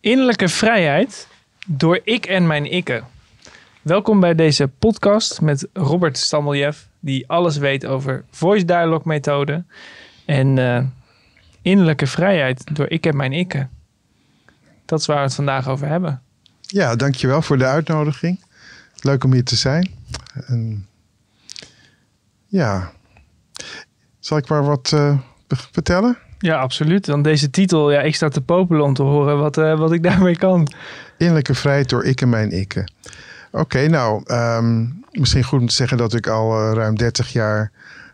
Innerlijke vrijheid door ik en mijn ikken. Welkom bij deze podcast met Robert Stammeljev, die alles weet over voice dialogue methode en uh, innerlijke vrijheid door ik en mijn ikken. Dat is waar we het vandaag over hebben. Ja, dankjewel voor de uitnodiging. Leuk om hier te zijn. En ja, zal ik maar wat uh, vertellen? Ja, absoluut. Dan deze titel, ja, ik sta te popelen om te horen wat, uh, wat ik daarmee kan. Innerlijke vrijheid door ik en mijn ikken. Oké, nou, um, misschien goed om te zeggen dat ik al uh, ruim 30 jaar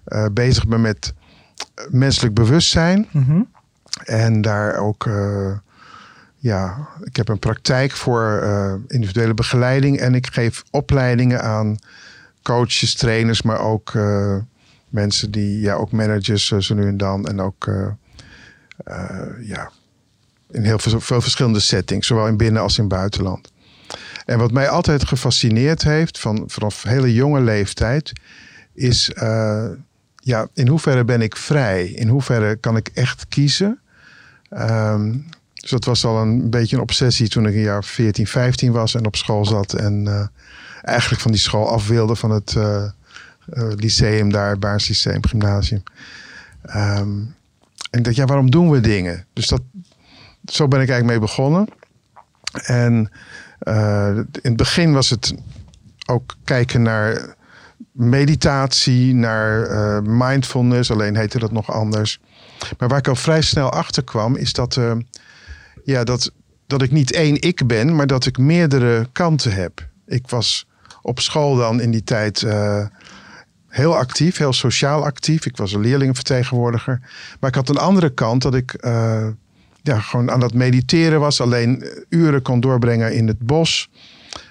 uh, bezig ben met menselijk bewustzijn. Mm -hmm. En daar ook, ja, ik heb een praktijk voor individuele begeleiding. En ik geef opleidingen aan coaches, trainers, maar ook mensen die, ja, ook managers zo nu en dan. En ook ja, in heel veel, verschillende settings, zowel in binnen- als in buitenland. En wat mij altijd gefascineerd heeft, van, vanaf hele jonge leeftijd, is uh, ja, in hoeverre ben ik vrij? In hoeverre kan ik echt kiezen? Um, dus dat was al een beetje een obsessie toen ik een jaar 14, 15 was en op school zat. En uh, eigenlijk van die school af wilde, van het uh, lyceum daar, Baarslyceum, gymnasium. Um, en ik dacht, ja, waarom doen we dingen? Dus dat, zo ben ik eigenlijk mee begonnen. En uh, in het begin was het ook kijken naar meditatie, naar uh, mindfulness. Alleen heette dat nog anders. Maar waar ik al vrij snel achter kwam, is dat, uh, ja, dat, dat ik niet één ik ben, maar dat ik meerdere kanten heb. Ik was op school dan in die tijd heel actief, heel sociaal actief. Ik was een leerlingenvertegenwoordiger. Maar ik had een andere kant dat ik uh, ja, gewoon aan het mediteren was. Alleen uren kon doorbrengen in het bos.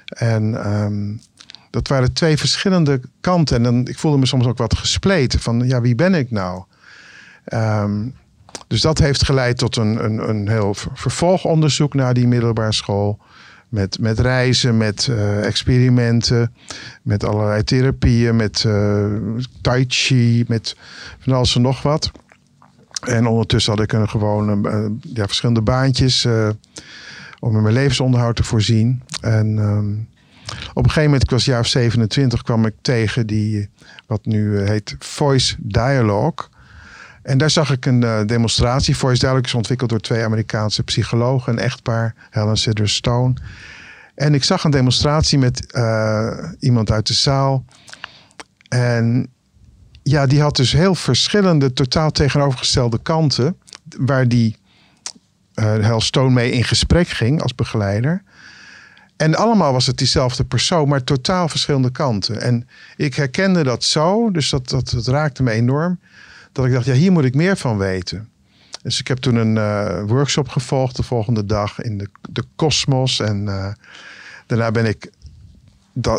En um, dat waren twee verschillende kanten. En dan, ik voelde me soms ook wat gespleten. Van ja, wie ben ik nou? Um, dus dat heeft geleid tot een, een, een heel vervolgonderzoek naar die middelbare school. Met, met reizen, met uh, experimenten, met allerlei therapieën, met uh, tai chi, met van alles en nog wat. En ondertussen had ik een gewoon uh, ja, verschillende baantjes om in mijn levensonderhoud te voorzien. En um, op een gegeven moment, ik was jaar 27, kwam ik tegen die, wat nu heet Voice Dialogue. En daar zag ik een uh, demonstratie. Voice Dialogue is ontwikkeld door twee Amerikaanse psychologen, een echtpaar, Helen Sidder Stone. En ik zag een demonstratie met uh, iemand uit de zaal. En ja, die had dus heel verschillende, totaal tegenovergestelde kanten. Waar die uh, Stone mee in gesprek ging als begeleider. En allemaal was het diezelfde persoon, maar totaal verschillende kanten. En ik herkende dat zo, dus dat, dat raakte me enorm dat ik dacht, ja, hier moet ik meer van weten. Dus ik heb toen een uh, workshop gevolgd de volgende dag in de, de Cosmos. En uh, daarna ben ik,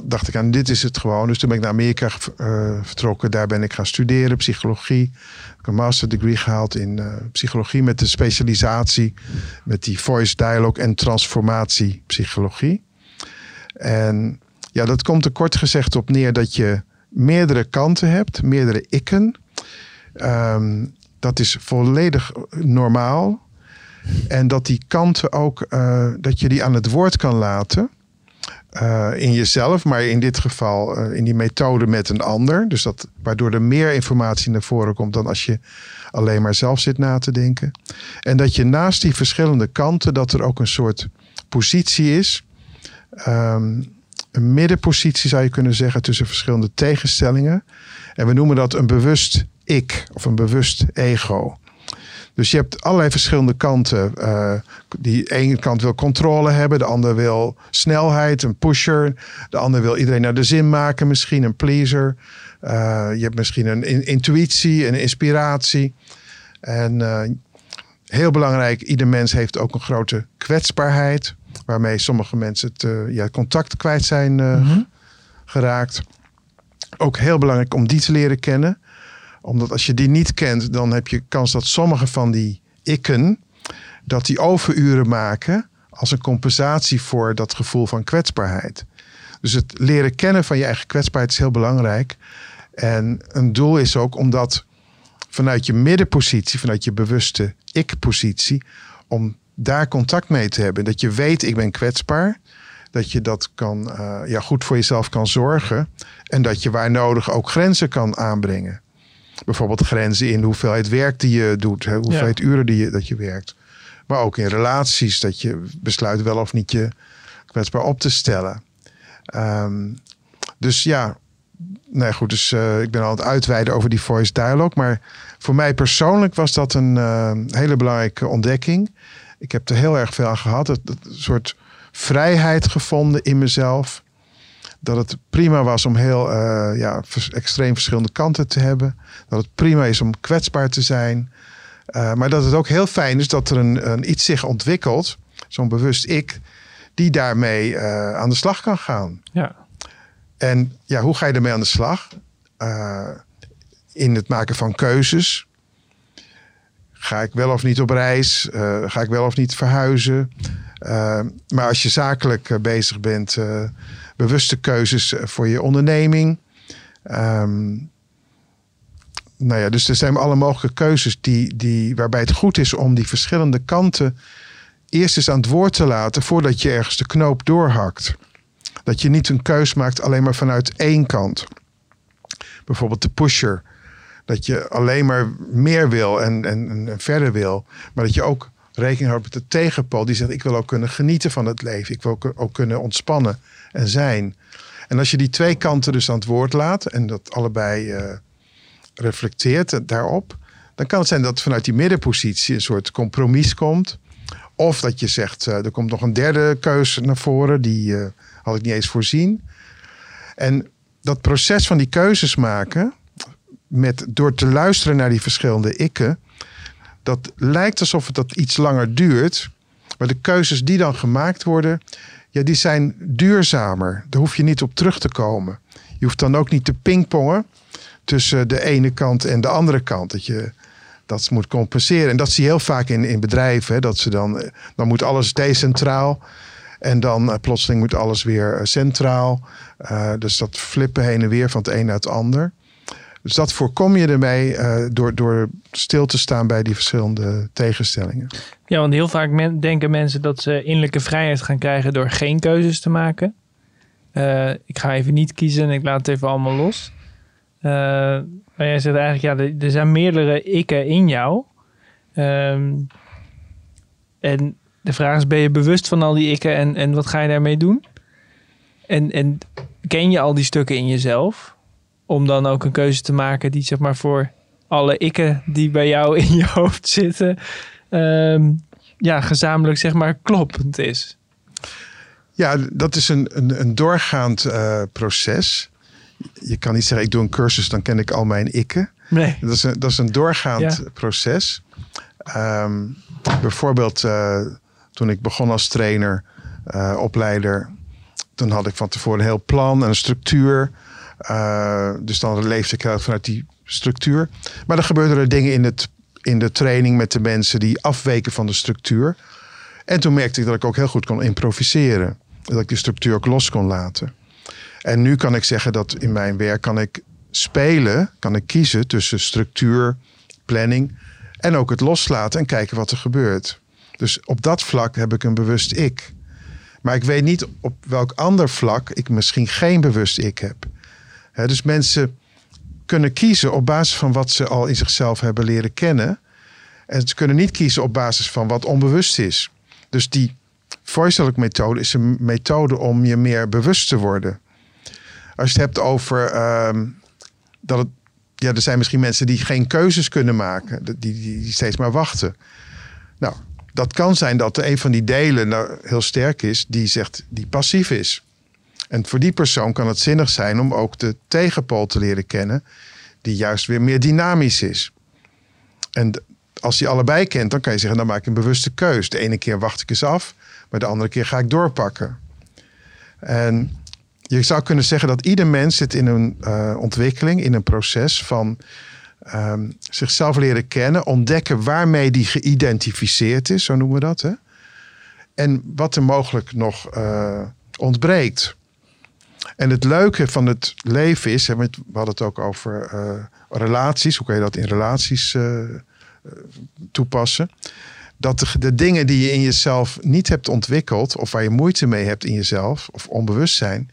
dacht ik aan, dit is het gewoon. Dus toen ben ik naar Amerika uh, vertrokken. Daar ben ik gaan studeren, psychologie. Ik heb een master degree gehaald in psychologie met de specialisatie met die voice dialogue en transformatie psychologie. En ja, dat komt er kort gezegd op neer dat je meerdere kanten hebt, meerdere ikken. Um, dat is volledig normaal. En dat die kanten ook, uh, dat je die aan het woord kan laten. Uh, in jezelf, maar in dit geval uh, in die methode met een ander. Dus dat, waardoor er meer informatie naar voren komt dan als je alleen maar zelf zit na te denken. En dat je naast die verschillende kanten, dat er ook een soort positie is. Um, een middenpositie zou je kunnen zeggen tussen verschillende tegenstellingen. En we noemen dat een bewust ik of een bewust ego. Dus je hebt allerlei verschillende kanten. Uh, die ene kant wil controle hebben, de ander wil snelheid, een pusher. De ander wil iedereen naar de zin maken, misschien een pleaser. Uh, je hebt misschien een in intuïtie, een inspiratie. En uh, heel belangrijk, ieder mens heeft ook een grote kwetsbaarheid. Waarmee sommige mensen het ja, contact kwijt zijn mm -hmm. geraakt. Ook heel belangrijk om die te leren kennen omdat als je die niet kent, dan heb je kans dat sommige van die ikken, dat die overuren maken als een compensatie voor dat gevoel van kwetsbaarheid. Dus het leren kennen van je eigen kwetsbaarheid is heel belangrijk. En een doel is ook om dat vanuit je middenpositie, vanuit je bewuste ik-positie, om daar contact mee te hebben. Dat je weet, ik ben kwetsbaar. Dat je dat kan, uh, ja, goed voor jezelf kan zorgen. En dat je waar nodig ook grenzen kan aanbrengen. Bijvoorbeeld grenzen in de hoeveelheid werk die je doet. Hè, hoeveelheid uren die je, dat je werkt. Maar ook in relaties. Dat je besluit wel of niet je kwetsbaar op te stellen. Um, dus ja, nee goed. Dus uh, ik ben al aan het uitweiden over die voice dialogue. Maar voor mij persoonlijk was dat een uh, hele belangrijke ontdekking. Ik heb er heel erg veel aan gehad. Het, het, een soort vrijheid gevonden in mezelf. Dat het prima was om heel uh, ja, extreem verschillende kanten te hebben. Dat het prima is om kwetsbaar te zijn. Uh, maar dat het ook heel fijn is dat er een, een iets zich ontwikkelt. Zo'n bewust ik. Die daarmee uh, aan de slag kan gaan. Ja. En ja, hoe ga je ermee aan de slag? in het maken van keuzes. Ga ik wel of niet op reis? Ga ik wel of niet verhuizen? Uh, maar als je zakelijk uh, bezig bent, bewuste keuzes voor je onderneming. Um, nou ja, dus er zijn alle mogelijke keuzes die, die, waarbij het goed is om die verschillende kanten eerst eens aan het woord te laten voordat je ergens de knoop doorhakt. Dat je niet een keus maakt alleen maar vanuit één kant. Bijvoorbeeld de pusher dat je alleen maar meer wil en, en, en, verder wil. Maar dat je ook rekening houdt met de tegenpool die zegt: Ik wil ook kunnen genieten van het leven. Ik wil ook kunnen ontspannen en zijn. En als je die twee kanten dus aan het woord laat en dat allebei uh, reflecteert daarop, dan kan het zijn dat vanuit die middenpositie een soort compromis komt. Of dat je zegt: uh, Er komt nog een derde keuze naar voren, die uh, had ik niet eens voorzien. En dat proces van die keuzes maken, met, door te luisteren naar die verschillende ikken, dat lijkt alsof het dat iets langer duurt. Maar de keuzes die dan gemaakt worden, ja, die zijn duurzamer. Daar hoef je niet op terug te komen. Je hoeft dan ook niet te pingpongen tussen de ene kant en de andere kant. Dat je dat moet compenseren. En dat zie je heel vaak in, in bedrijven. Dat ze dan, dan moet alles decentraal. En dan uh, plotseling moet alles weer centraal. Dus dat flippen heen en weer van het een naar het ander. Dus dat voorkom je ermee uh, door, door stil te staan bij die verschillende tegenstellingen. Ja, want heel vaak denken mensen dat ze innerlijke vrijheid gaan krijgen door geen keuzes te maken. Uh, ik ga even niet kiezen en ik laat het even allemaal los. Uh, maar jij zegt eigenlijk, ja, er zijn meerdere ikken in jou. Um, en de vraag is, ben je bewust van al die ikken en, en wat ga je daarmee doen? En, en ken je al die stukken in jezelf? Om dan ook een keuze te maken die zeg maar voor alle ikken die bij jou in je hoofd zitten, um, ja, gezamenlijk zeg maar kloppend is. Ja, dat is een, een, een doorgaand uh, proces. Je kan niet zeggen, ik doe een cursus, dan ken ik al mijn ikken. Nee. Dat is een, dat is een doorgaand ja. proces. Um, bijvoorbeeld uh, toen ik begon als trainer, uh, opleider, toen had ik van tevoren een heel plan en een structuur. Uh, dus dan leefde ik uit vanuit die structuur. Maar dan gebeurden er dingen in, het, in de training met de mensen die afweken van de structuur. En toen merkte ik dat ik ook heel goed kon improviseren. Dat ik die structuur ook los kon laten. En nu kan ik zeggen dat in mijn werk kan ik spelen, kan ik kiezen tussen structuur, planning en ook het loslaten en kijken wat er gebeurt. Dus op dat vlak heb ik een bewust ik. Maar ik weet niet op welk ander vlak ik misschien geen bewust ik heb dus mensen kunnen kiezen op basis van wat ze al in zichzelf hebben leren kennen. En ze kunnen niet kiezen op basis van wat onbewust is. Dus die voice methode is een methode om je meer bewust te worden. Als je het hebt over uh, dat. Ja, er zijn misschien mensen die geen keuzes kunnen maken, die, die, die steeds maar wachten. Nou, dat kan zijn dat een van die delen nou heel sterk is, die zegt die passief is. En voor die persoon kan het zinnig zijn om ook de tegenpool te leren kennen, die juist weer meer dynamisch is. En als je allebei kent, dan kan je zeggen: dan maak ik een bewuste keus. De ene keer wacht ik eens af, maar de andere keer ga ik doorpakken. En je zou kunnen zeggen dat ieder mens zit in een uh, ontwikkeling, in een proces van um, zichzelf leren kennen, ontdekken waarmee die geïdentificeerd is, zo noemen we dat. Hè? En wat er mogelijk nog uh, ontbreekt. En het leuke van het leven is, we hadden het ook over uh, relaties, hoe kan je dat in relaties uh, toepassen? dat de, de dingen die je in jezelf niet hebt ontwikkeld, of waar je moeite mee hebt in jezelf, of onbewustzijn,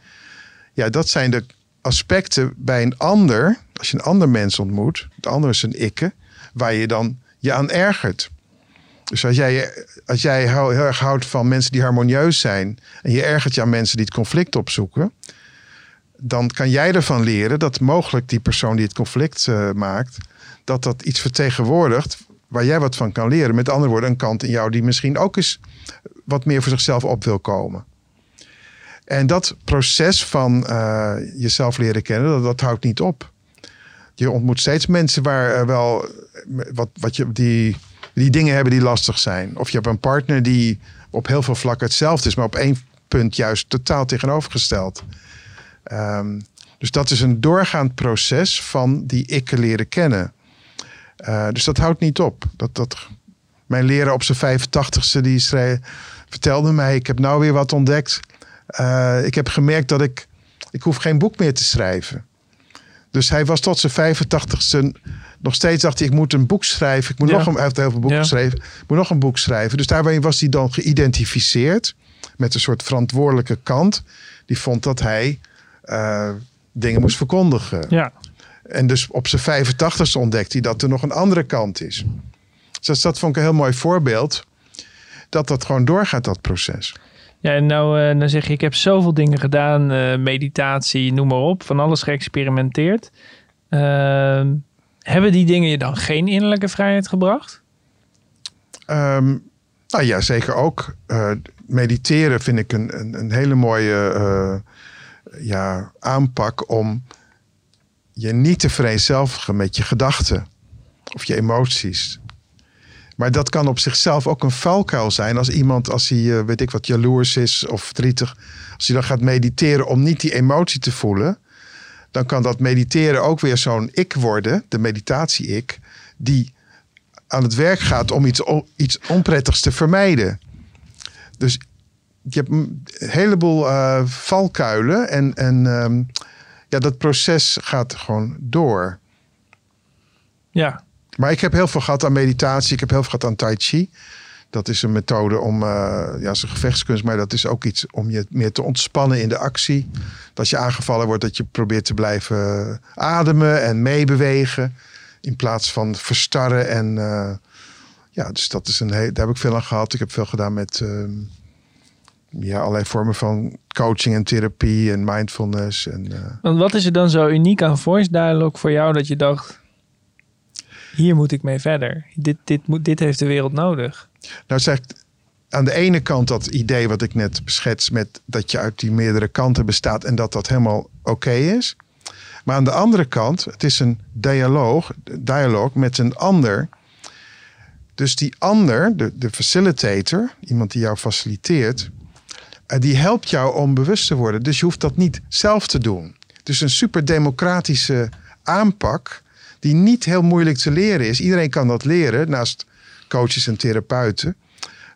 ja, dat zijn de aspecten bij een ander, als je een ander mens ontmoet, de ander is een ikke, waar je dan je aan ergert. Dus als jij, als jij heel erg houdt van mensen die harmonieus zijn en je ergert je aan mensen die het conflict opzoeken, dan kan jij ervan leren dat mogelijk die persoon die het conflict uh, maakt, dat dat iets vertegenwoordigt waar jij wat van kan leren. Met andere woorden, een kant in jou die misschien ook eens wat meer voor zichzelf op wil komen. En dat proces van uh, jezelf leren kennen, dat, dat, houdt niet op. Je ontmoet steeds mensen waar uh, wel wat, wat je, die, die dingen hebben die lastig zijn. Of je hebt een partner die op heel veel vlakken hetzelfde is, maar op één punt juist totaal tegenovergesteld. Um, dus dat is een doorgaand proces van die ik leren kennen. Uh, dus dat houdt niet op. Dat, dat, mijn leraar op zijn 85ste die schreef, vertelde mij: Ik heb nou weer wat ontdekt. Uh, ik heb gemerkt dat ik. Ik hoef geen boek meer te schrijven. Dus hij was tot zijn 85ste nog steeds dacht hij, ik moet een boek schrijven. Ik moet nog een, hij heeft heel veel boeken ja. geschreven. Ik moet nog een boek schrijven. Dus daarbij was hij dan geïdentificeerd met een soort verantwoordelijke kant. Die vond dat hij uh, dingen moest verkondigen. Ja. En dus op zijn 85ste ontdekt hij dat er nog een andere kant is. Dus dat vond ik een heel mooi voorbeeld. Dat dat gewoon doorgaat, dat proces. Ja, en nou uh, dan zeg je, ik heb zoveel dingen gedaan. Uh, meditatie, noem maar op. Van alles geëxperimenteerd. Uh, hebben die dingen je dan geen innerlijke vrijheid gebracht? Um, nou ja, zeker ook. Mediteren vind ik een, een, een hele mooie ja, aanpak om je niet te vereenzelvigen met je gedachten of je emoties. Maar dat kan op zichzelf ook een valkuil zijn als iemand, als hij, uh, weet ik wat, jaloers is of verdrietig, als hij dan gaat mediteren om niet die emotie te voelen, dan kan dat mediteren ook weer zo'n ik worden, de meditatie-ik, die aan het werk gaat om iets, iets onprettigs te vermijden. Dus je hebt een heleboel uh, valkuilen en, en um, ja, dat proces gaat gewoon door. Ja. Maar ik heb heel veel gehad aan meditatie, ik heb heel veel gehad aan tai chi. Dat is een methode om, uh, ja, zijn gevechtskunst, maar dat is ook iets om je meer te ontspannen in de actie. Dat je aangevallen wordt, dat je probeert te blijven ademen en meebewegen. In plaats van verstarren. En uh, ja, dus dat is een heel, daar heb ik veel aan gehad. Ik heb veel gedaan met uh, ja, allerlei vormen van coaching en therapie en mindfulness. En, uh, Want wat is er dan zo uniek aan voice dialogue voor jou dat je dacht, hier moet ik mee verder. Dit, dit, moet, dit heeft de wereld nodig. Nou, zeg aan de ene kant dat idee wat ik net beschets met dat je uit die meerdere kanten bestaat en dat dat helemaal oké okay is. Maar aan de andere kant, het is een dialoog, dialoog met een ander. Dus die ander, de, de facilitator, iemand die jou faciliteert, die helpt jou om bewust te worden. Dus je hoeft dat niet zelf te doen. Dus een super democratische aanpak die niet heel moeilijk te leren is. Iedereen kan dat leren, naast coaches en therapeuten.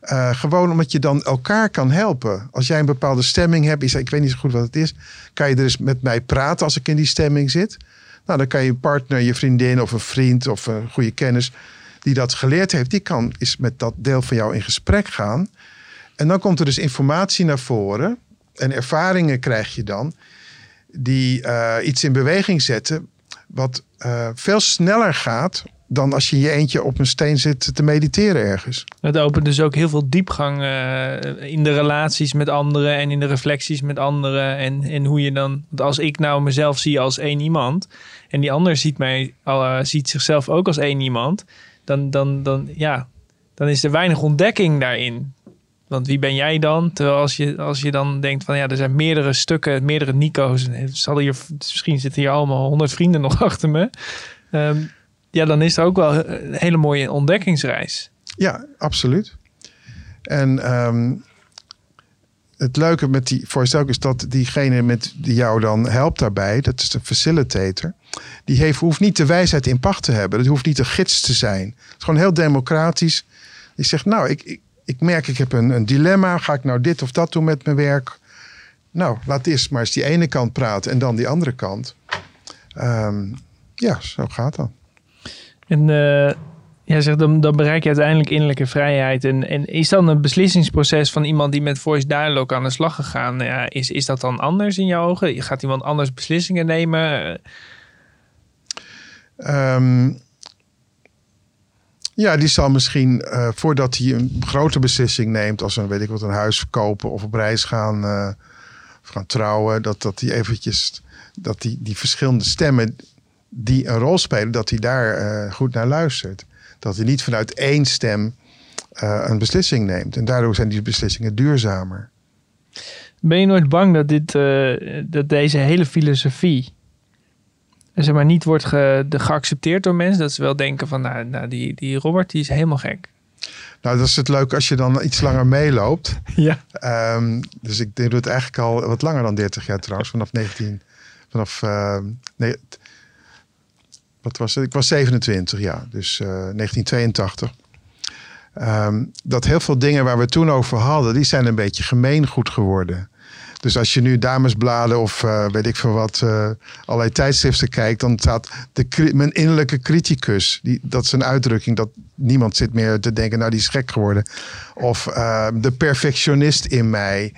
Uh, gewoon omdat je dan elkaar kan helpen. Als jij een bepaalde stemming hebt, zegt, ik weet niet zo goed wat het is, kan je er eens met mij praten als ik in die stemming zit. Nou, dan kan je partner, je vriendin of een vriend of een goede kennis die dat geleerd heeft, die kan eens met dat deel van jou in gesprek gaan. En dan komt er dus informatie naar voren en ervaringen krijg je dan die uh, iets in beweging zetten wat uh, veel sneller gaat dan als je je eentje op een steen zit te mediteren ergens. Het opent dus ook heel veel diepgang uh, in de relaties met anderen en in de reflecties met anderen. En, en hoe je dan, want als ik nou mezelf zie als één iemand en die ander ziet, mij, uh, ziet zichzelf ook als één iemand, dan, dan, dan, ja, dan is er weinig ontdekking daarin. Want wie ben jij dan? Terwijl als je, als je dan denkt van ja, er zijn meerdere stukken, meerdere Nico's. Zal hier, misschien zitten hier allemaal honderd vrienden nog achter me. Um, ja, dan is er ook wel een hele mooie ontdekkingsreis. Ja, absoluut. En um, het leuke met die voice is dat diegene met die jou dan helpt daarbij, dat is de facilitator, die heeft, hoeft niet de wijsheid in pacht te hebben. Dat hoeft niet een gids te zijn. Het is gewoon heel democratisch. Die zegt, nou, ik, ik merk, ik heb een, een dilemma. Ga ik nou dit of dat doen met mijn werk? Nou, laat eerst maar eens die ene kant praten en dan die andere kant. Um, ja, zo gaat dat. En uh, Ja, zeg, dan, dan bereik je uiteindelijk innerlijke vrijheid. En, en is dan een beslissingsproces van iemand die met voice dialogue aan de slag gegaan, ja, is, is dat dan anders in jouw ogen? Gaat iemand anders beslissingen nemen? Ehm, ja, die zal misschien uh, voordat hij een grote beslissing neemt, als een weet ik wat, een huis verkopen of op reis gaan, uh, of gaan trouwen, dat, dat hij eventjes dat die, die verschillende stemmen die een rol spelen, dat hij daar uh, goed naar luistert. Dat hij niet vanuit één stem een beslissing neemt. En daardoor zijn die beslissingen duurzamer. Ben je nooit bang dat, dit, dat deze hele filosofie zeg maar, niet wordt ge, de, geaccepteerd door mensen. Dat ze wel denken van, nou, nou, die, die Robert, die is helemaal gek. Nou, dat is het leuk als je dan iets langer meeloopt. Ja. Um, dus ik doe het eigenlijk al wat langer dan 30 jaar trouwens. Vanaf 19... Vanaf... Uh, nee, wat was het? Ik was 27, ja. Dus uh, 1982. Um, dat heel veel dingen waar we toen over hadden... die zijn een beetje gemeengoed geworden. Dus als je nu damesbladen of uh, weet ik veel wat, uh, allerlei tijdschriften kijkt, dan staat de, mijn innerlijke criticus. Die, dat is een uitdrukking dat niemand zit meer te denken, nou die is gek geworden. Of uh, de perfectionist in mij.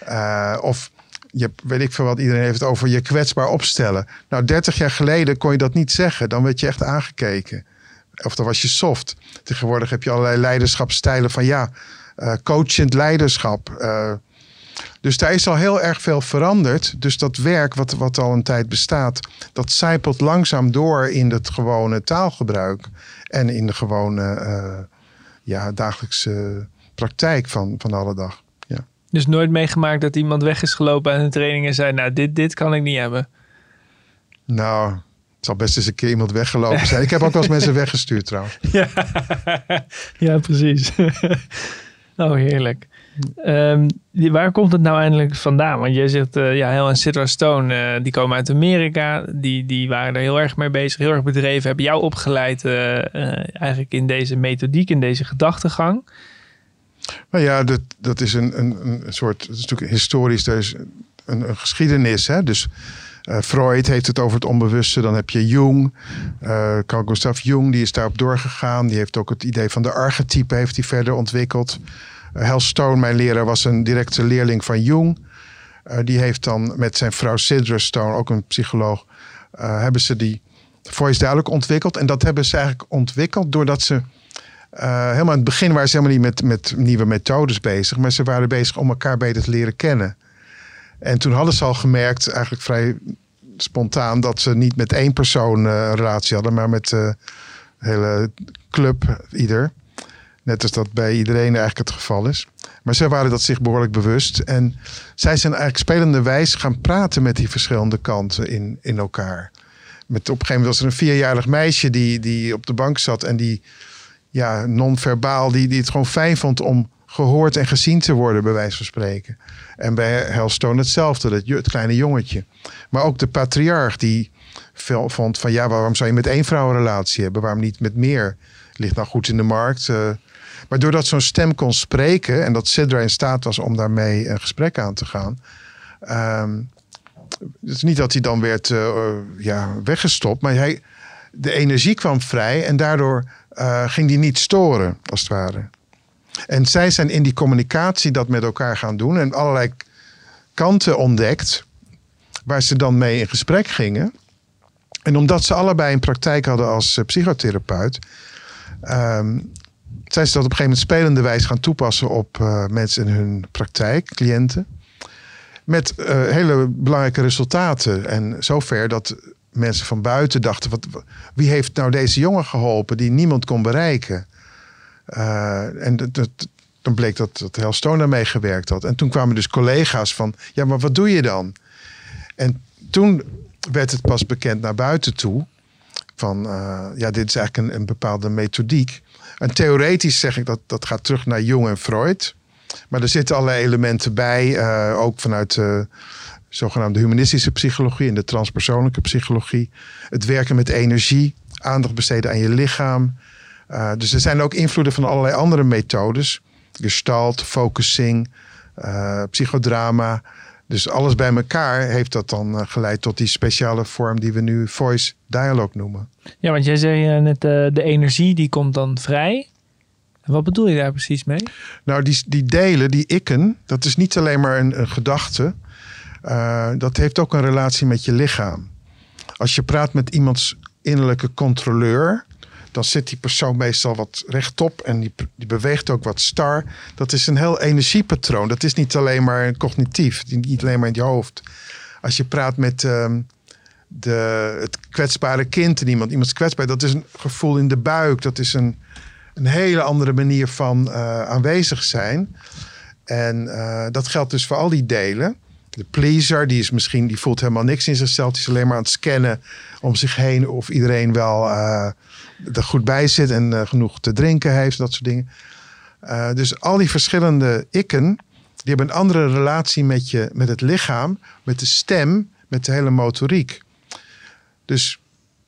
of je, weet ik veel wat, iedereen heeft over je kwetsbaar opstellen. Nou, 30 jaar geleden kon je dat niet zeggen. Dan werd je echt aangekeken. Of dan was je soft. Tegenwoordig heb je allerlei leiderschapstijlen van ja, coachend leiderschap. Dus daar is al heel erg veel veranderd. Dus dat werk, wat, wat al een tijd bestaat, dat zijpelt langzaam door in het gewone taalgebruik. En in de gewone uh, ja, dagelijkse praktijk van, van alle dag. Ja. Dus nooit meegemaakt dat iemand weg is gelopen aan de training en zei: Nou, dit, dit kan ik niet hebben. Nou, het zal best eens een keer iemand weggelopen zijn. Ik heb ook wel eens mensen weggestuurd trouwens. Ja, ja precies. oh, heerlijk. Um, waar komt het nou eindelijk vandaan? Want jij zegt, uh, ja, Hel en Citra Stone, uh, die komen uit Amerika. Die, die waren er heel erg mee bezig, heel erg bedreven. Hebben jou opgeleid uh, eigenlijk in deze methodiek, in deze gedachtegang. Nou ja, dat, dat is een, een, een soort, is natuurlijk historisch, er is een, een geschiedenis. Hè? Dus Freud heeft het over het onbewuste. Dan heb je Jung, Carl Gustav Jung, die is daarop doorgegaan. Die heeft ook het idee van de archetype heeft hij verder ontwikkeld. Hal Stone, mijn leraar, was een directe leerling van Jung. Uh, die heeft dan met zijn vrouw Sidra Stone, ook een psycholoog, uh, hebben ze die voice duidelijk ontwikkeld. En dat hebben ze eigenlijk ontwikkeld doordat ze helemaal in het begin waren ze helemaal niet met, met nieuwe methodes bezig, maar ze waren bezig om elkaar beter te leren kennen. En toen hadden ze al gemerkt, eigenlijk vrij spontaan, dat ze niet met één persoon een relatie hadden, maar met een hele club ieder. Net als dat bij iedereen eigenlijk het geval is. Maar zij waren dat zich behoorlijk bewust. En zij zijn eigenlijk spelende wijze gaan praten met die verschillende kanten in, in elkaar. Met, op een gegeven moment was er een vierjarig meisje die, die op de bank zat en die ja, non-verbaal, die, die het gewoon fijn vond om gehoord en gezien te worden, bij wijze van spreken. En bij Hellstone hetzelfde, dat, het kleine jongetje. Maar ook de patriarch die vond van ja, waarom zou je met één vrouw een relatie hebben? Waarom niet met meer? Ligt nou goed in de markt. Uh, maar doordat zo'n stem kon spreken en dat Sidra in staat was om daarmee een gesprek aan te gaan. Um, het is niet dat hij dan werd uh, ja, weggestopt, maar hij, de energie kwam vrij en daardoor uh, ging die niet storen, als het ware. En zij zijn in die communicatie dat met elkaar gaan doen en allerlei kanten ontdekt waar ze dan mee in gesprek gingen. En omdat ze allebei een praktijk hadden als psychotherapeut, um, zijn ze dat op een gegeven moment spelende wijze gaan toepassen op uh, mensen in hun praktijk, cliënten. Met uh, hele belangrijke resultaten. En zover dat mensen van buiten dachten: wat, wie heeft nou deze jongen geholpen die niemand kon bereiken? Uh, en dat, dan bleek dat, dat Hellstone daarmee gewerkt had. En toen kwamen dus collega's van: ja, maar wat doe je dan? En toen werd het pas bekend naar buiten toe. Van ja, dit is eigenlijk een, een bepaalde methodiek en theoretisch zeg ik dat dat gaat terug naar Jung en Freud. Maar er zitten allerlei elementen bij, uh, ook vanuit de zogenaamde humanistische psychologie en de transpersoonlijke psychologie. Het werken met energie, aandacht besteden aan je lichaam. Dus er zijn ook invloeden van allerlei andere methodes. Gestalt, focusing, psychodrama. Dus alles bij elkaar heeft dat dan eh, geleid tot die speciale vorm die we nu voice dialogue noemen. Ja, want jij zei eh, net uh, de energie die komt dan vrij. Wat bedoel je daar precies mee? Nou, die, die delen, die ikken, dat is niet alleen maar een, een gedachte. Uh, dat heeft ook een relatie met je lichaam. Als je praat met iemands innerlijke controleur, dan zit die persoon meestal wat rechtop en die, die beweegt ook wat star. Dat is een heel energiepatroon. Dat is niet alleen maar cognitief, niet alleen maar in je hoofd. Als je praat met uh, de, het kwetsbare kind en iemand, iemands kwetsbaar, dat is een gevoel in de buik. Dat is een, een hele andere manier van uh, aanwezig zijn. En uh, dat geldt dus voor al die delen. De pleaser, die is misschien, die voelt helemaal niks in zichzelf. Die is alleen maar aan het scannen om zich heen of iedereen wel uh, er goed bij zit en uh, genoeg te drinken heeft, dat soort dingen. Uh, dus al die verschillende ikken, die hebben een andere relatie met, je, met het lichaam, met de stem, met de hele motoriek. Dus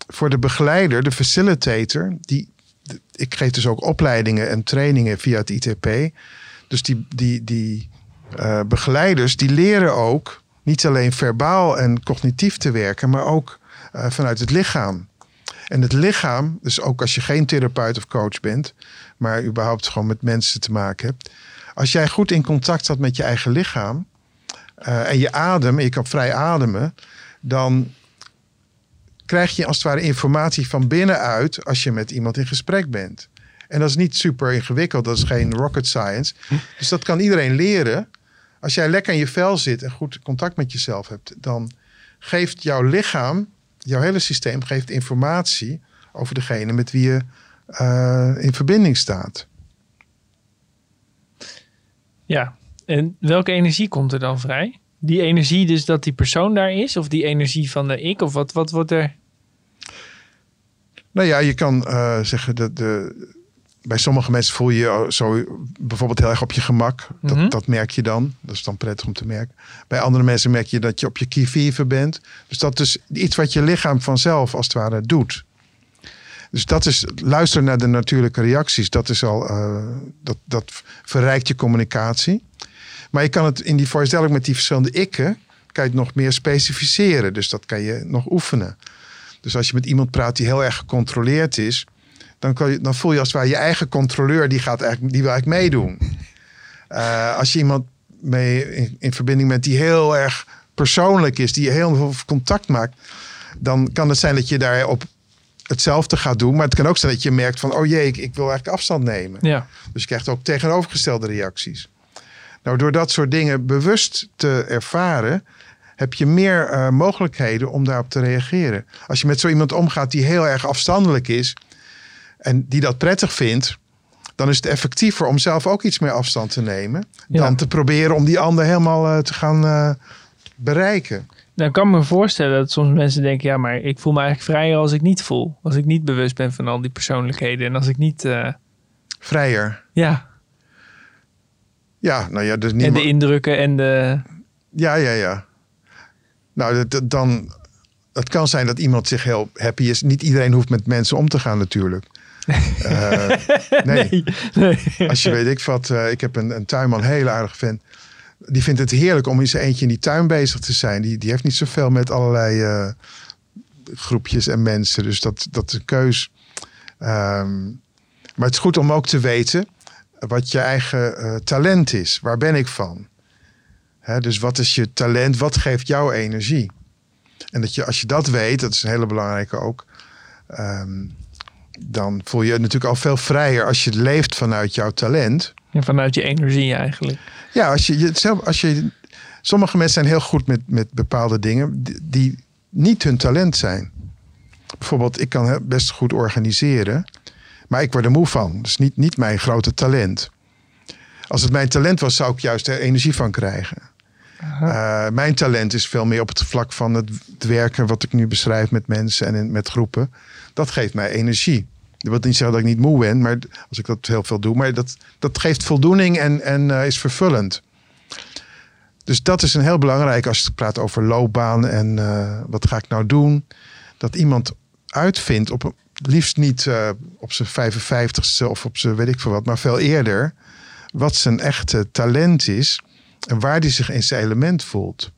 voor de begeleider, de facilitator, die, ik geef dus ook opleidingen en trainingen via het ITP. Dus die, die, die uh, begeleiders, die leren ook niet alleen verbaal en cognitief te werken, maar ook uh, vanuit het lichaam. En het lichaam, dus ook als je geen therapeut of coach bent, maar überhaupt gewoon met mensen te maken hebt. Als jij goed in contact staat met je eigen lichaam uh, en je adem, en je kan vrij ademen, dan krijg je als het ware informatie van binnenuit als je met iemand in gesprek bent. En dat is niet super ingewikkeld, dat is geen rocket science. Dus dat kan iedereen leren. Als jij lekker in je vel zit en goed contact met jezelf hebt, dan geeft jouw lichaam, jouw hele systeem geeft informatie over degene met wie je uh, in verbinding staat. Ja, en welke energie komt er dan vrij? Die energie dus dat die persoon daar is? Of die energie van de ik? Of wat, wat wordt er... Nou ja, je kan uh, zeggen dat de, bij sommige mensen voel je je zo bijvoorbeeld heel erg op je gemak. Dat, mm -hmm. dat merk je dan. Dat is dan prettig om te merken. Bij andere mensen merk je dat je op je kievieven bent. Dus dat is iets wat je lichaam vanzelf als het ware doet. Dus dat is luisteren naar de natuurlijke reacties. Dat is al uh, dat, dat verrijkt je communicatie. Maar je kan het in die voorstelling met die verschillende ikken kan je het nog meer specificeren. Dus dat kan je nog oefenen. Dus als je met iemand praat die heel erg gecontroleerd is, dan, kan je, dan voel je als het ware je eigen controleur, die, gaat eigenlijk, die wil eigenlijk meedoen. Uh, als je iemand mee in, in, verbinding bent die heel erg persoonlijk is, die heel veel contact maakt, dan kan het zijn dat je daar op hetzelfde gaat doen. Maar het kan ook zijn dat je merkt van, oh jee, ik, ik wil eigenlijk afstand nemen. Ja. Dus je krijgt ook tegenovergestelde reacties. Nou, door dat soort dingen bewust te ervaren, heb je meer uh, mogelijkheden om daarop te reageren. Als je met zo iemand omgaat die heel erg afstandelijk is en die dat prettig vindt, dan is het effectiever om zelf ook iets meer afstand te nemen. Ja. Dan te proberen om die ander helemaal uh, te gaan uh, bereiken. Dan kan ik me voorstellen dat soms mensen denken: ja, maar ik voel me eigenlijk vrijer als ik niet voel. Als ik niet bewust ben van al die persoonlijkheden en als ik niet. Vrijer. Ja. Ja, nou ja, dus niet. En de indrukken en de. Ja, ja, ja. Nou, dat, dan. Het kan zijn dat iemand zich heel happy is. Niet iedereen hoeft met mensen om te gaan, natuurlijk. Uh, nee. nee. Als je weet ik wat. Uh, ik heb een, een tuinman, heel aardig fan. Die vindt het heerlijk om in zijn eentje in die tuin bezig te zijn. Die, die heeft niet zoveel met allerlei uh, groepjes en mensen. Dus dat, dat is een keus. Um, maar het is goed om ook te weten wat je eigen talent is. Waar ben ik van? Hè, dus wat is je talent? Wat geeft jouw energie? En dat je, als je dat weet, dat is een hele belangrijke ook. Um, dan voel je je natuurlijk al veel vrijer als je leeft vanuit jouw talent. Ja, vanuit je energie eigenlijk. Ja, als je, zelf, als je, sommige mensen zijn heel goed met, met bepaalde dingen die, die niet hun talent zijn. Bijvoorbeeld, ik kan best goed organiseren. Maar ik word er moe van. Dat is niet, niet mijn grote talent. Als het mijn talent was, zou ik juist er energie van krijgen. Uh, mijn talent is veel meer op het vlak van het, werken, wat ik nu beschrijf met mensen en met groepen. Dat geeft mij energie. Dat wil niet zeggen dat ik niet moe ben, maar als ik dat heel veel doe. Maar dat, dat geeft voldoening en, en uh, is vervullend. Dus dat is een heel belangrijk als je praat over loopbaan en uh, wat ga ik nou doen. Dat iemand uitvindt op liefst niet op zijn 55ste of op zijn weet ik veel wat, maar veel eerder. Wat zijn echte talent is en waar hij zich in zijn element voelt.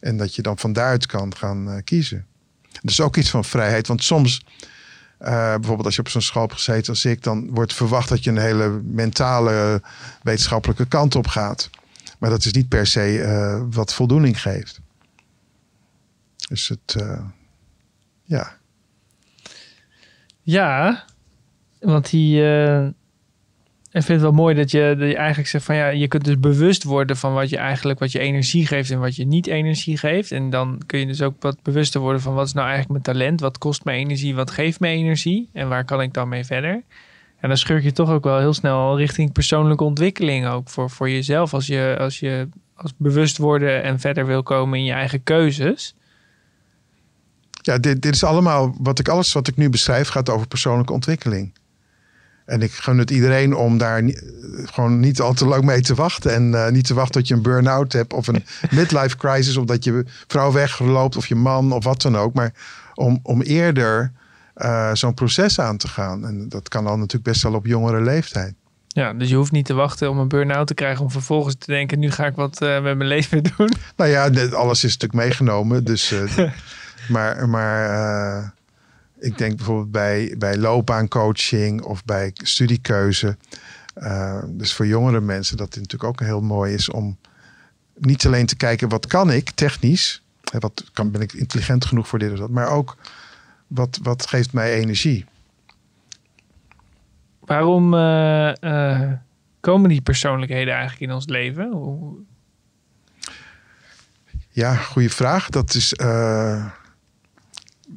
En dat je dan van daaruit kan gaan uh, kiezen. is ook iets van vrijheid, want soms, uh, bijvoorbeeld als je op zo'n school hebt gezeten als ik, dan wordt verwacht dat je een hele mentale, wetenschappelijke kant op gaat. Maar dat is niet per se uh, wat voldoening geeft. Dus het, ja. Ja, want die. Ik vind het wel mooi dat je, dat je eigenlijk zegt van ja, je kunt dus bewust worden van wat je eigenlijk, wat je energie geeft en wat je niet energie geeft. En dan kun je dus ook wat bewuster worden van wat is nou eigenlijk mijn talent, wat kost me energie, wat geeft me energie en waar kan ik dan mee verder. En dan schurk je toch ook wel heel snel richting persoonlijke ontwikkeling ook voor, voor jezelf. Als je, als je als bewust worden en verder wil komen in je eigen keuzes. Ja, dit, dit is allemaal, wat ik, alles wat ik nu beschrijf gaat over persoonlijke ontwikkeling. En ik gun het iedereen om daar gewoon niet al te lang mee te wachten. En uh, niet te wachten tot je een burn-out hebt of een midlife crisis. Of dat je vrouw wegloopt of je man of wat dan ook. Maar om, om eerder uh, zo'n proces aan te gaan. En dat kan dan natuurlijk best wel op jongere leeftijd. Ja, dus je hoeft niet te wachten om een burn-out te krijgen om vervolgens te denken, nu ga ik wat uh, met mijn leven doen. Nou ja, alles is natuurlijk meegenomen. Dus, maar maar ik denk bijvoorbeeld bij, bij loopbaancoaching of bij studiekeuze. Uh, dus voor jongere mensen dat het natuurlijk ook heel mooi is om niet alleen te kijken wat kan ik technisch. Hè, wat kan, ben ik intelligent genoeg voor dit of dat. Maar ook wat, wat geeft mij energie. Waarom uh, uh, komen die persoonlijkheden eigenlijk in ons leven? Hoe... Ja, goede vraag. Dat is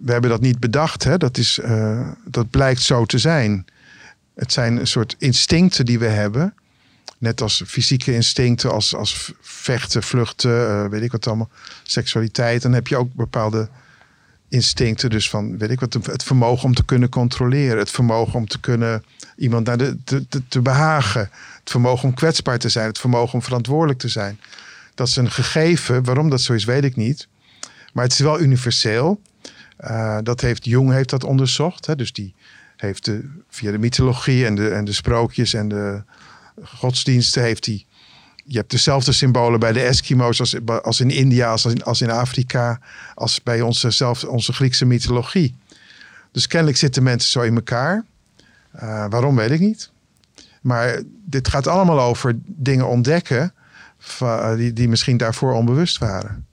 we hebben dat niet bedacht. Hè? Dat, is, uh, dat blijkt zo te zijn. Het zijn een soort instincten die we hebben. Net als fysieke instincten, als, als vechten, vluchten, uh, weet ik wat allemaal, seksualiteit. Dan heb je ook bepaalde instincten. Dus van, weet ik wat, het vermogen om te kunnen controleren. Het vermogen om te kunnen iemand naar de, te, te, te behagen. Het vermogen om kwetsbaar te zijn. Het vermogen om verantwoordelijk te zijn. Dat is een gegeven. Waarom dat zo is, weet ik niet. Maar het is wel universeel. Uh, dat heeft Jung heeft dat onderzocht. Hè? Dus die heeft de, via de mythologie en de, en de sprookjes en de godsdiensten heeft hij. Je hebt dezelfde symbolen bij de Eskimo's als, als in India, als in, als in Afrika, als bij onze, zelf, onze Griekse mythologie. Dus kennelijk zitten mensen zo in elkaar. Uh, waarom weet ik niet. Maar dit gaat allemaal over dingen ontdekken die, die misschien daarvoor onbewust waren.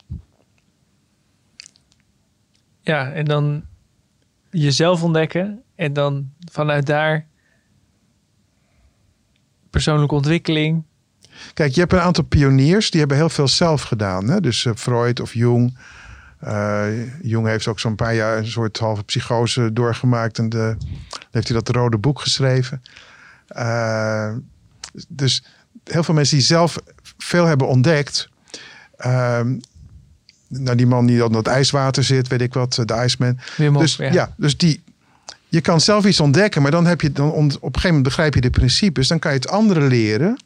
Ja, en dan jezelf ontdekken en dan vanuit daar persoonlijke ontwikkeling. Kijk, je hebt een aantal pioniers die hebben heel veel zelf gedaan. Hè? Dus uh, Freud of Jung. Uh, Jung heeft ook zo'n paar jaar een soort halve psychose doorgemaakt. En de, heeft hij dat rode boek geschreven. Dus heel veel mensen die zelf veel hebben ontdekt. Ehm, nou, die man die onder het ijswater zit, weet ik wat, de ijsman. dus ja. dus die, je kan zelf iets ontdekken, maar dan heb je dan op een gegeven moment begrijp je de principes, dan kan je het anderen leren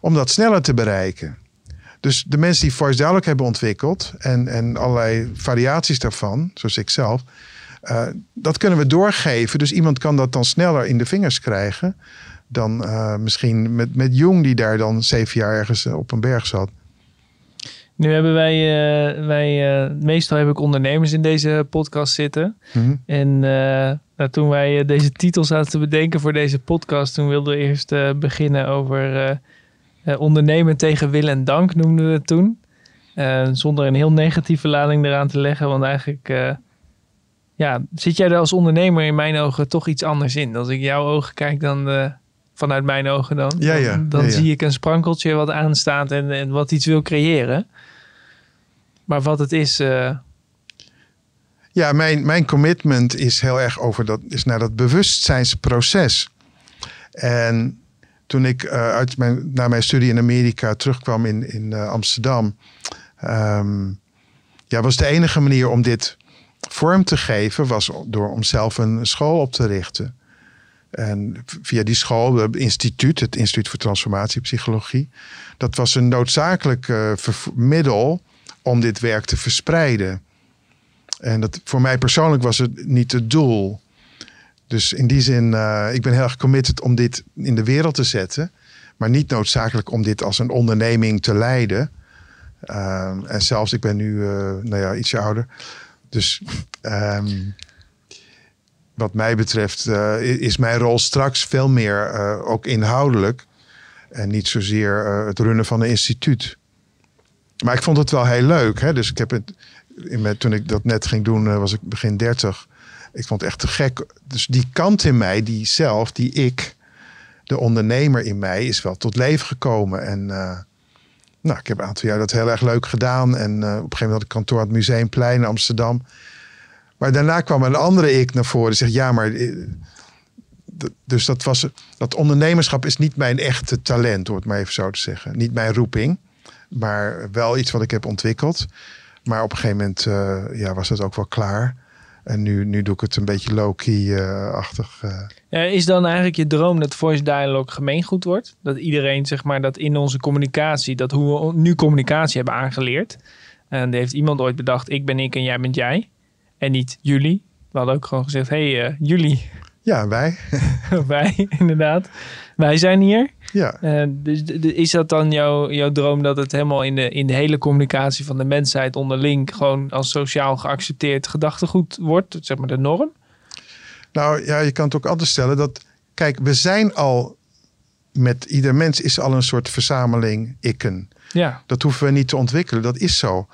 om dat sneller te bereiken. Dus de mensen die voice dialogue hebben ontwikkeld en, en allerlei variaties daarvan, zoals ik zelf, uh, dat kunnen we doorgeven. Dus iemand kan dat dan sneller in de vingers krijgen dan uh, misschien met, met Jung, die daar dan zeven jaar ergens op een berg zat. Nu hebben wij, uh, wij uh, meestal heb ik ondernemers in deze podcast zitten. Mhm. En uh, nou, toen wij deze titel zaten te bedenken voor deze podcast, toen wilden we eerst beginnen over ondernemen tegen wil en dank, noemden we het toen. zonder een heel negatieve lading eraan te leggen, want eigenlijk ja, zit jij er als ondernemer in mijn ogen toch iets anders in. Als ik jouw ogen kijk, dan vanuit mijn ogen dan. Ja, ja. Dan, dan zie ik een sprankeltje wat aanstaat en, en wat iets wil creëren. Maar wat het is. Uh... Ja, mijn, mijn commitment is heel erg over dat, is naar dat bewustzijnsproces. En toen ik uh, uit mijn, na mijn studie in Amerika terugkwam in, in uh, Amsterdam, um, ja, was de enige manier om dit vorm te geven, was door om zelf een school op te richten. En via die school, het instituut, het Instituut voor Transformatiepsychologie, dat was een noodzakelijk middel om dit werk te verspreiden. En dat, voor mij persoonlijk was het niet het doel. Dus in die zin, uh, ik ben heel erg committed om dit in de wereld te zetten. Maar niet noodzakelijk om dit als een onderneming te leiden. Ehm, en zelfs, ik ben nu uh, nou ja, ietsje ouder. Dus um, wat mij betreft is mijn rol straks veel meer ook inhoudelijk. En niet zozeer het runnen van een instituut. Maar ik vond het wel heel leuk. Hè? Dus ik heb het, toen ik dat net ging doen, was ik begin 30. Ik vond het echt te gek. Dus die kant in mij, die zelf, die ik, de ondernemer in mij, is wel tot leven gekomen. En nou, ik heb een aantal jaar dat heel erg leuk gedaan. En uh, op een gegeven moment had ik kantoor aan het Museumplein in Amsterdam. Maar daarna kwam een andere ik naar voren. Die zegt, ja, maar... Eh, dus dat, was, dat ondernemerschap is niet mijn echte talent, hoor het maar even zo te zeggen. Niet mijn roeping, maar wel iets wat ik heb ontwikkeld. Maar op een gegeven moment uh, ja, was dat ook wel klaar. En nu, nu doe ik het een beetje low-key-achtig. Uh, ja, is dan eigenlijk je droom dat voice dialogue gemeengoed wordt? Dat iedereen, zeg maar, dat in onze communicatie, dat hoe we nu communicatie hebben aangeleerd. En heeft iemand ooit bedacht, ik ben ik en jij bent jij. En niet jullie. We hadden ook gewoon gezegd, hé, hey, jullie. Ja, wij. wij, inderdaad. Wij zijn hier. Ja. Uh, dus is dat dan jouw, jouw droom dat het helemaal in de, in de hele communicatie van de mensheid onderling gewoon als sociaal geaccepteerd gedachtegoed wordt, zeg maar de norm? Nou ja, je kan het ook anders stellen dat, kijk, we zijn al met ieder mens is al een soort verzameling ikken. Ja. Dat hoeven we niet te ontwikkelen, dat is zo.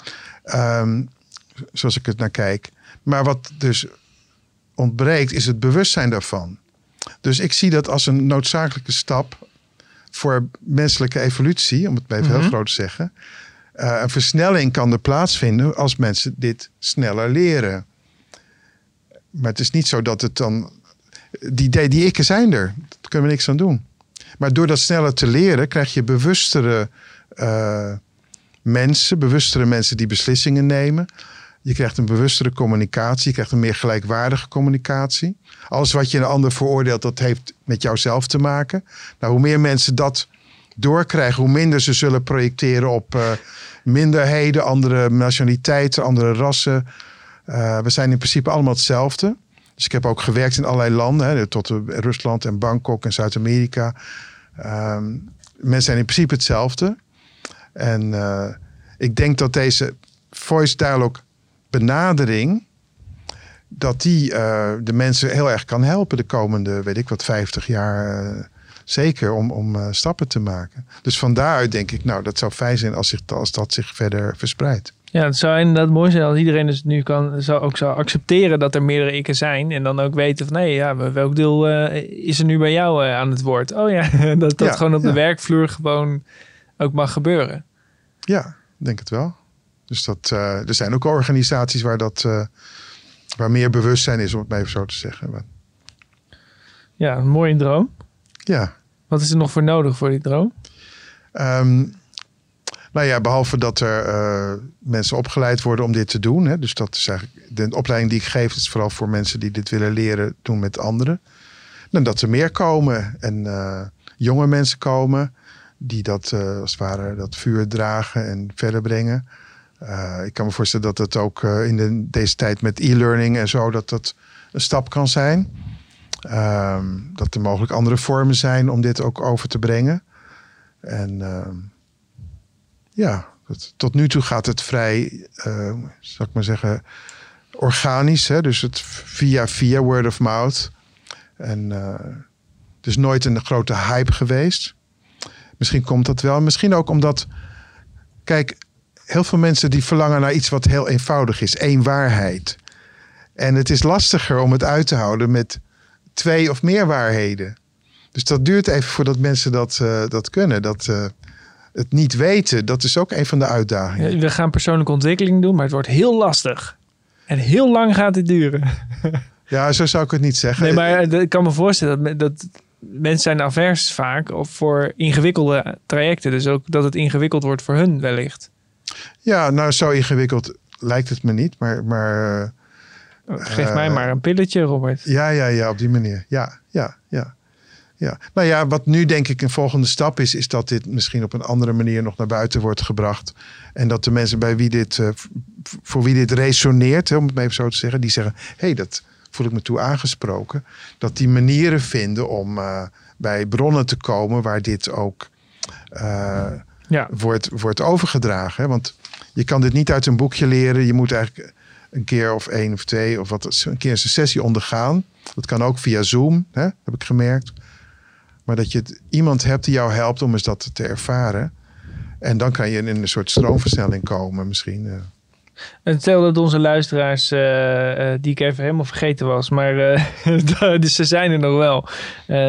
Um, zoals ik het naar kijk. Maar wat dus ontbreekt, is het bewustzijn daarvan. Dus ik zie dat als een noodzakelijke stap voor menselijke evolutie, om het even heel mhm. groot te zeggen. Uh, een versnelling kan er plaatsvinden als mensen dit sneller leren. Maar het is niet zo dat het dan. Die, die, die ikken zijn er. Daar kunnen we niks aan doen. Maar door dat sneller te leren, krijg je bewustere uh, mensen, bewustere mensen die beslissingen nemen. Je krijgt een bewustere communicatie. Je krijgt een meer gelijkwaardige communicatie. Alles wat je een ander veroordeelt, dat heeft met jouzelf te maken. Nou, hoe meer mensen dat doorkrijgen, hoe minder ze zullen projecteren op uh, minderheden, andere nationaliteiten, andere rassen. Uh, we zijn in principe allemaal hetzelfde. Dus ik heb ook gewerkt in allerlei landen, hè, tot Rusland en Bangkok en Zuid-Amerika. Um, mensen zijn in principe hetzelfde. En uh, ik denk dat deze voice dialogue benadering, dat die uh, de mensen heel erg kan helpen de komende, weet ik wat, 50 jaar. Uh, zeker om, om uh, stappen te maken. Dus van daaruit denk ik, nou, dat zou fijn zijn als, zich, als dat zich verder verspreidt. Ja, het zou inderdaad mooi zijn als iedereen dus nu kan, zou, ook zou accepteren dat er meerdere ikken zijn. En dan ook weten van, nee, ja, welk deel is er nu bij jou aan het woord? Oh ja, dat dat gewoon op de werkvloer gewoon ook mag gebeuren. Ja, denk het wel. Dus dat, uh, er zijn ook organisaties waar, dat, uh, waar meer bewustzijn is, om het maar even zo te zeggen. Ja, een mooie droom. Ja. Wat is er nog voor nodig voor die droom? Um, nou ja, behalve dat er uh, mensen opgeleid worden om dit te doen. Hè, dus dat is eigenlijk de opleiding die ik geef, is vooral voor mensen die dit willen leren doen met anderen. En dat er meer komen en jonge mensen komen die dat als het ware dat vuur dragen en verder brengen. Uh, ik kan me voorstellen dat het ook uh, in de, deze tijd met e-learning en zo, dat dat een stap kan zijn. Um, dat er mogelijk andere vormen zijn om dit ook over te brengen. En uh, ja, tot nu toe gaat het vrij, uh, zal ik maar zeggen, organisch. Hè? Dus het via, via word of mouth. En het is nooit een grote hype geweest. Misschien komt dat wel. Misschien ook omdat, kijk, heel veel mensen die verlangen naar iets wat heel eenvoudig is. één waarheid. En het is lastiger om het uit te houden met twee of meer waarheden. Dus dat duurt even voordat mensen dat, uh, dat kunnen. Dat, uh, het niet weten, dat is ook een van de uitdagingen. we gaan persoonlijke ontwikkeling doen, maar het wordt heel lastig. En heel lang gaat het duren. ja, zo zou ik het niet zeggen. Nee, maar eh, ik kan me voorstellen dat, dat mensen zijn avers vaak voor ingewikkelde trajecten. Dus ook dat het ingewikkeld wordt voor hun wellicht. Ja, nou zo ingewikkeld lijkt het me niet, maar... maar uh, Geef mij maar een pilletje, Robert. Ja, ja, ja, op die manier. Ja, ja, ja. Ja, nou ja, wat nu denk ik een volgende stap is, is dat dit misschien op een andere manier nog naar buiten wordt gebracht. En dat de mensen bij wie dit, uh, voor wie dit resoneert, om het maar even zo te zeggen, die zeggen: hé, hey, dat voel ik me toe aangesproken. Dat die manieren vinden om uh, bij bronnen te komen waar dit ook uh, Ja. Wordt, wordt overgedragen. Hè? Want je kan dit niet uit een boekje leren. Je moet eigenlijk een keer of één of twee of wat, een keer een sessie ondergaan. Dat kan ook via Zoom, hè? heb ik gemerkt. Maar dat je het, iemand hebt die jou helpt om eens dat te ervaren. En dan kan je in een soort stroomversnelling komen misschien. eh. En stel dat onze luisteraars, eh, eh, die ik even helemaal vergeten was, maar dus ze zijn er nog wel,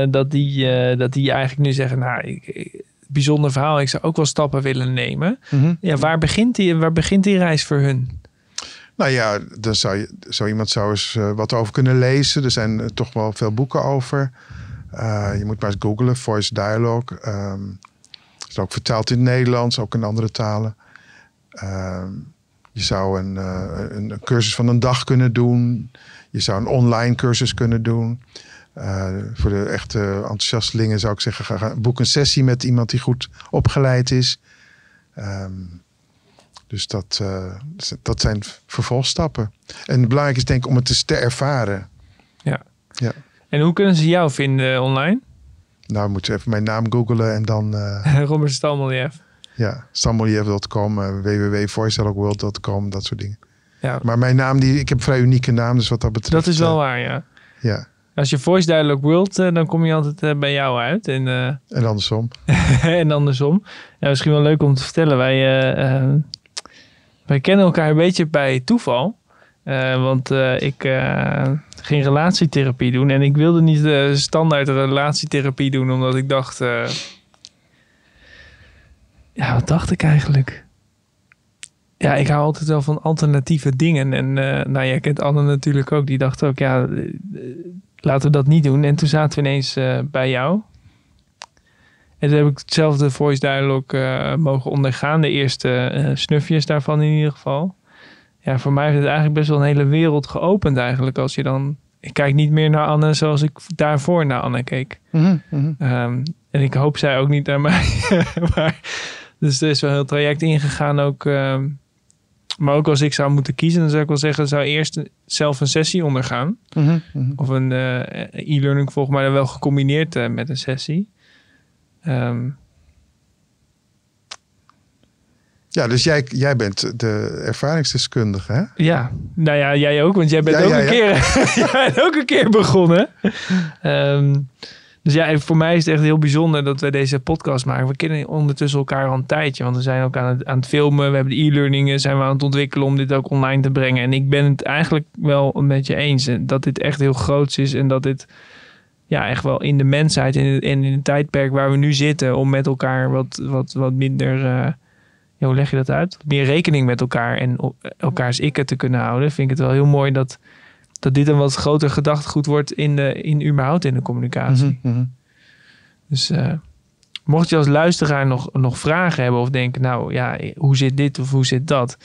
dat, die, dat die eigenlijk nu zeggen, nou, ik- bijzonder verhaal, ik zou ook wel stappen willen nemen. Ja, waar begint die, waar begint die reis voor hun? Nou ja, dan zou, je, zou iemand zou eens eh, wat over kunnen lezen. Er zijn eh, toch wel veel boeken over. Eh, je moet maar eens googlen, Voice Dialogue. Ehm het is ook vertaald in het Nederlands, ook in andere talen. Ehm, je zou een, eh, een, een cursus van een dag kunnen doen. Je zou een online cursus kunnen doen. Eh, voor de echte enthousiastelingen zou ik zeggen, ga, ga- boek een sessie met iemand die goed opgeleid is. Ehm, dus dat, eh, dat zijn vervolgstappen. En belangrijk is denk ik om het eens te ervaren. En hoe kunnen ze jou vinden online? Nou, moet je even mijn naam googlen en dan eh Robert Stalmeljev. ja, stammeljev.com, uh, dat soort dingen. Ja, Maar mijn naam, die, ik heb een vrij unieke naam, dus wat dat betreft. dat is wel waar, ja. ja, Als je Voice Dialogue wilt, eh, dan kom je altijd eh, bij jou uit. En, eh, en andersom. en andersom. Ja, misschien wel leuk om te vertellen. Wij, wij kennen elkaar een beetje bij toeval. Want ik ging relatietherapie doen. En ik wilde niet de standaard relatietherapie doen. Omdat ik dacht... ja, wat dacht ik eigenlijk? Ja, ik hou altijd wel van alternatieve dingen. En nou, jij kent Anne natuurlijk ook. Die dacht ook, ja, laten we dat niet doen. En toen zaten we ineens eh, bij jou. En toen heb ik hetzelfde voice dialogue eh, mogen ondergaan. De eerste eh, snufjes daarvan in ieder geval. Ja, voor mij heeft het eigenlijk best wel een hele wereld geopend eigenlijk. Als je dan... Ik kijk niet meer naar Anne zoals ik daarvoor naar Anne keek. Mhm, mhm. Ehm, en ik hoop zij ook niet naar mij. maar, dus er is wel een heel traject ingegaan ook. ehm, maar ook als ik zou moeten kiezen, dan zou ik wel zeggen... zou eerst zelf een sessie ondergaan. Mhm, mhm. Of een eh, e-learning volgens mij dan wel gecombineerd eh, met een sessie. Ehm, Ja, dus jij, jij bent de ervaringsdeskundige, hè? ja, nou ja, jij ook, want jij bent, Ja, ook, ja, een ja. Keer, jij bent ook een keer begonnen. Ehm, dus ja, voor mij is het echt heel bijzonder dat we deze podcast maken. We kennen ondertussen elkaar al een tijdje, want we zijn ook aan het, aan het filmen. We hebben de e-learningen, zijn we aan het ontwikkelen om dit ook online te brengen. En ik ben het eigenlijk wel met je eens dat dit echt heel groots is en dat dit ja, echt wel in de mensheid en in, in het tijdperk waar we nu zitten, om met elkaar wat, wat, wat minder, eh, hoe leg je dat uit? Meer rekening met elkaar en elkaars ikken te kunnen houden, vind ik het wel heel mooi dat, dat dit een wat groter gedachtegoed wordt in, de, in überhaupt in de communicatie. Mhm, mhm. Dus eh, mocht je als luisteraar nog, nog vragen hebben of denken, nou ja, hoe zit dit of hoe zit dat?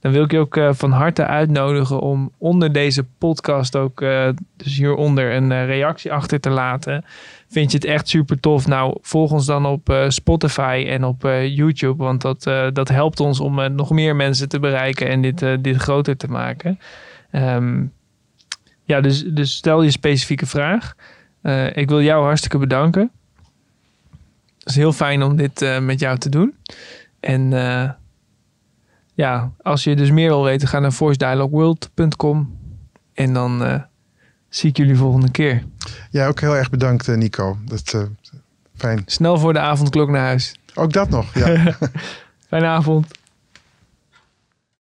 Dan wil ik je ook eh, van harte uitnodigen om onder deze podcast ook, eh, dus hieronder, een eh, reactie achter te laten. Vind je het echt super tof? Nou, volg ons dan op eh, Spotify en op eh, YouTube, want dat, eh, dat helpt ons om eh, nog meer mensen te bereiken en dit, eh, dit groter te maken. Ehm, ja, dus, dus stel je specifieke vraag. Eh, ik wil jou hartstikke bedanken. Het is heel fijn om dit eh, met jou te doen. En eh, ja, als je dus meer wil weten, ga naar voicedialogueworld.com. En dan zie ik jullie volgende keer. Ja, ook heel erg bedankt, Nico. Dat, fijn. Snel voor de avondklok naar huis. Ook dat nog, ja. Fijne avond.